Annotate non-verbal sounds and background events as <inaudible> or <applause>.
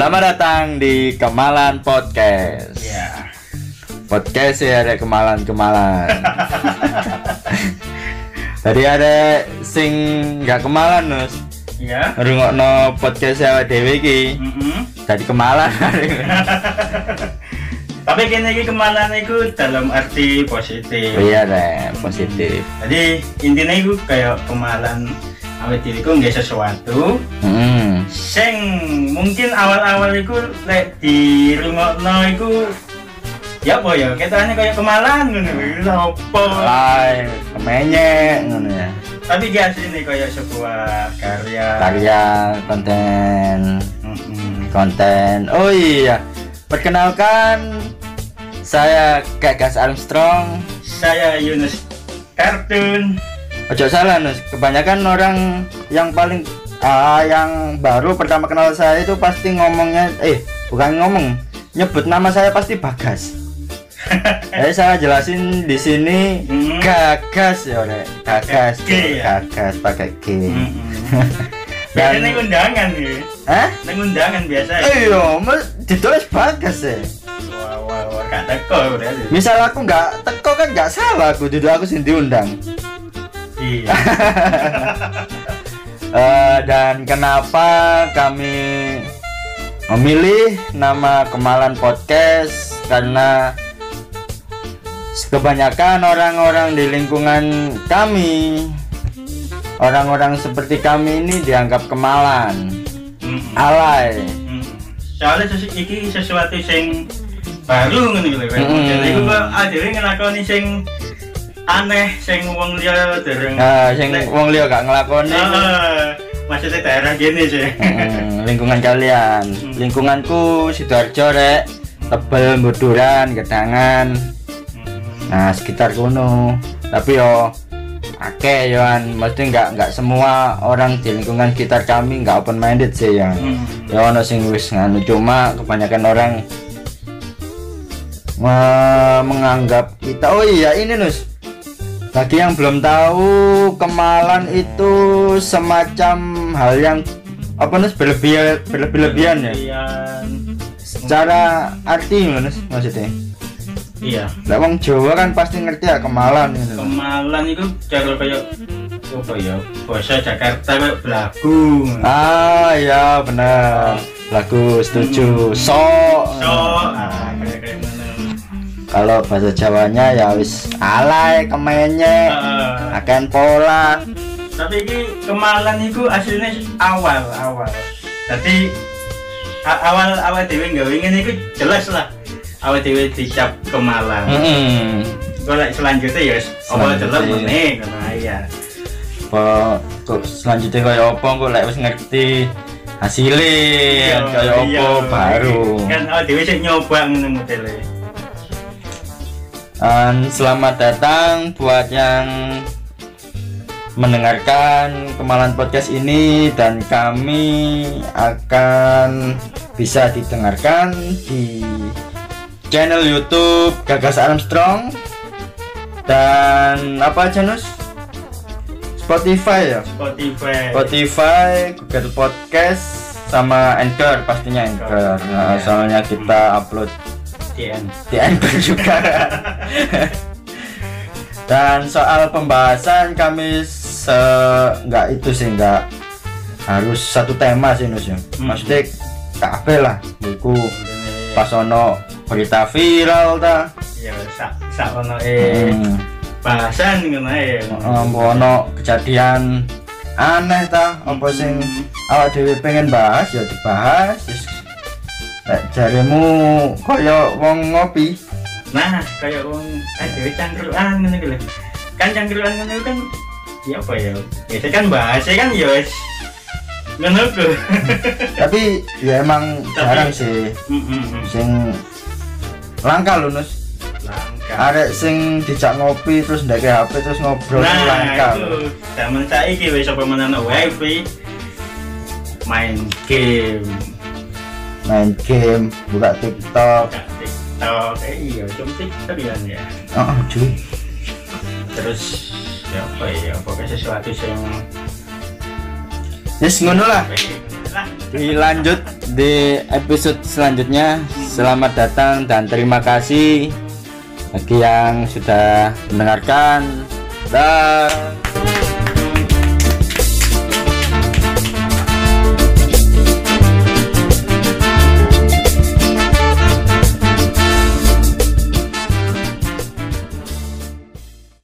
Selamat datang di Kemalan Podcast. Ya. Podcast ya ada kemalan-kemalan. <laughs> Tadi ada sing nggak kemalan nus. Ya. Ngrungokno podcast ya dewe iki. Mm-mm. Tadi kemalan. <laughs> Tapi kene iki kemalan iku dalam arti positif. iya deh, positif. Jadi intinya iku kayak kemalan awet dhewe iku nggak sesuatu Hmm. Sing mungkin awal-awal iku lek di rungokno iku ya apa ya ketane kayak kemalan ngono iku apa Lai, kemenyek ngono ya. tapi dia asli kayak sebuah karya Karya konten konten. Oh iya. Perkenalkan saya Gagas Armstrong. saya Yunus Kartun Ojo salah Nus, kebanyakan orang yang paling ah, yang baru pertama kenal saya itu pasti ngomongnya eh bukan ngomong nyebut nama saya pasti Bagas. <laughs> Jadi saya jelasin di sini Hmm. Gagas ya Rek. Gagas, G ya? Gagas pakai G. Biasanya Dan ning undangan nih Hah? ning undangan biasa Iya, mas ditulis Bagas ya. wah wah wah gak teko berarti Misal aku nggak teko kan nggak salah aku duduk aku sendiri diundang. iya <laughs> Eh, dan kenapa kami memilih nama Kemalan Podcast karena kebanyakan orang-orang di lingkungan kami orang-orang seperti kami ini dianggap kemalan Mm-mm. alay Mm. soalnya sesu iki sesuatu sing baru lho kan Mm. jadi kok adewe ngelakoni sing aneh sing wong liya dereng nah, sing wong liya gak ngelakoni. Heeh. maksudnya daerah gini sih. Hmm, <laughs> lingkungan kalian. Hmm. lingkunganku sidoarjo rek. Tebel buduran gedangan. Nah sekitar kuno tapi yo akeh yoan mesti nggak nggak semua orang di lingkungan sekitar kami nggak open minded sih ya. Hmm. ya ono sing wis nganu. Cuma kebanyakan orang me- menganggap kita oh iya ini nus bagi yang belum tahu kemalan itu semacam hal yang apa nus berlebihan berlebih-lebihan ya? Secara arti nus maksudnya? Iya. Lah wong Jawa kan pasti ngerti ya kemalan Nus. kemalan itu cara kayak apa ya bahasa Jakarta kayak belagu. Ah ya benar lagu setuju. So so ah, kayak kayak kalau bahasa Jawanya ya wis alay kemenye Ah, akan pola. Tapi ini kemalan itu aslinya awal awal. Jadi awal awal dewi nggak ingin itu jelas lah. Awal dewi dicap kemalan. Hmm. kalau selanjutnya ya awal jelas meneh karena iya. Apa kok selanjutnya kayak apa kok lek wis ngerti hasilnya Iya, kayak apa iya. baru. Kan awal dewi sih nyoba ngono modelnya Dan selamat datang buat yang mendengarkan Kemalan Podcast ini dan kami akan bisa didengarkan di channel YouTube Gagas Armstrong dan apa aja Nus? Spotify ya? Spotify Spotify, Google Podcast sama Anchor pastinya Anchor. Nah, Iya. soalnya kita upload DN Anchor <laughs> juga. Dan soal pembahasan kami se nggak itu sih nggak harus satu tema sih Nus ya. Hmm. maksudnya kabeh lah. Buku pas ono berita viral ta. Ya sak sak ono eh hmm. bahasan ngono ya Um, ono kejadian aneh ta. Apa sing awak dhewe pengen bahas ya dibahas lek jaremu kaya wong ngopi. Nah kayak wong aduh cangkruan ngono gitu kan cangkruan ngono kan ya apa ya? Biasa kan bahasa kan ya wis ngono ku tapi ya emang Tapi- jarang sih. Mm, mm, mm. sing langka lho Nus. Langka. Arek sing dijak ngopi terus ndek HP terus ngobrol nah langka itu. zaman saiki wis apa wifi main game main game buka TikTok buka TikTok eh iya cuma TikTok ya ya oh cuy terus ya apa ya pokoknya sesuatu yang Yes, ngono lah. Dilanjut di episode selanjutnya. Selamat datang dan terima kasih bagi yang sudah mendengarkan. Dah.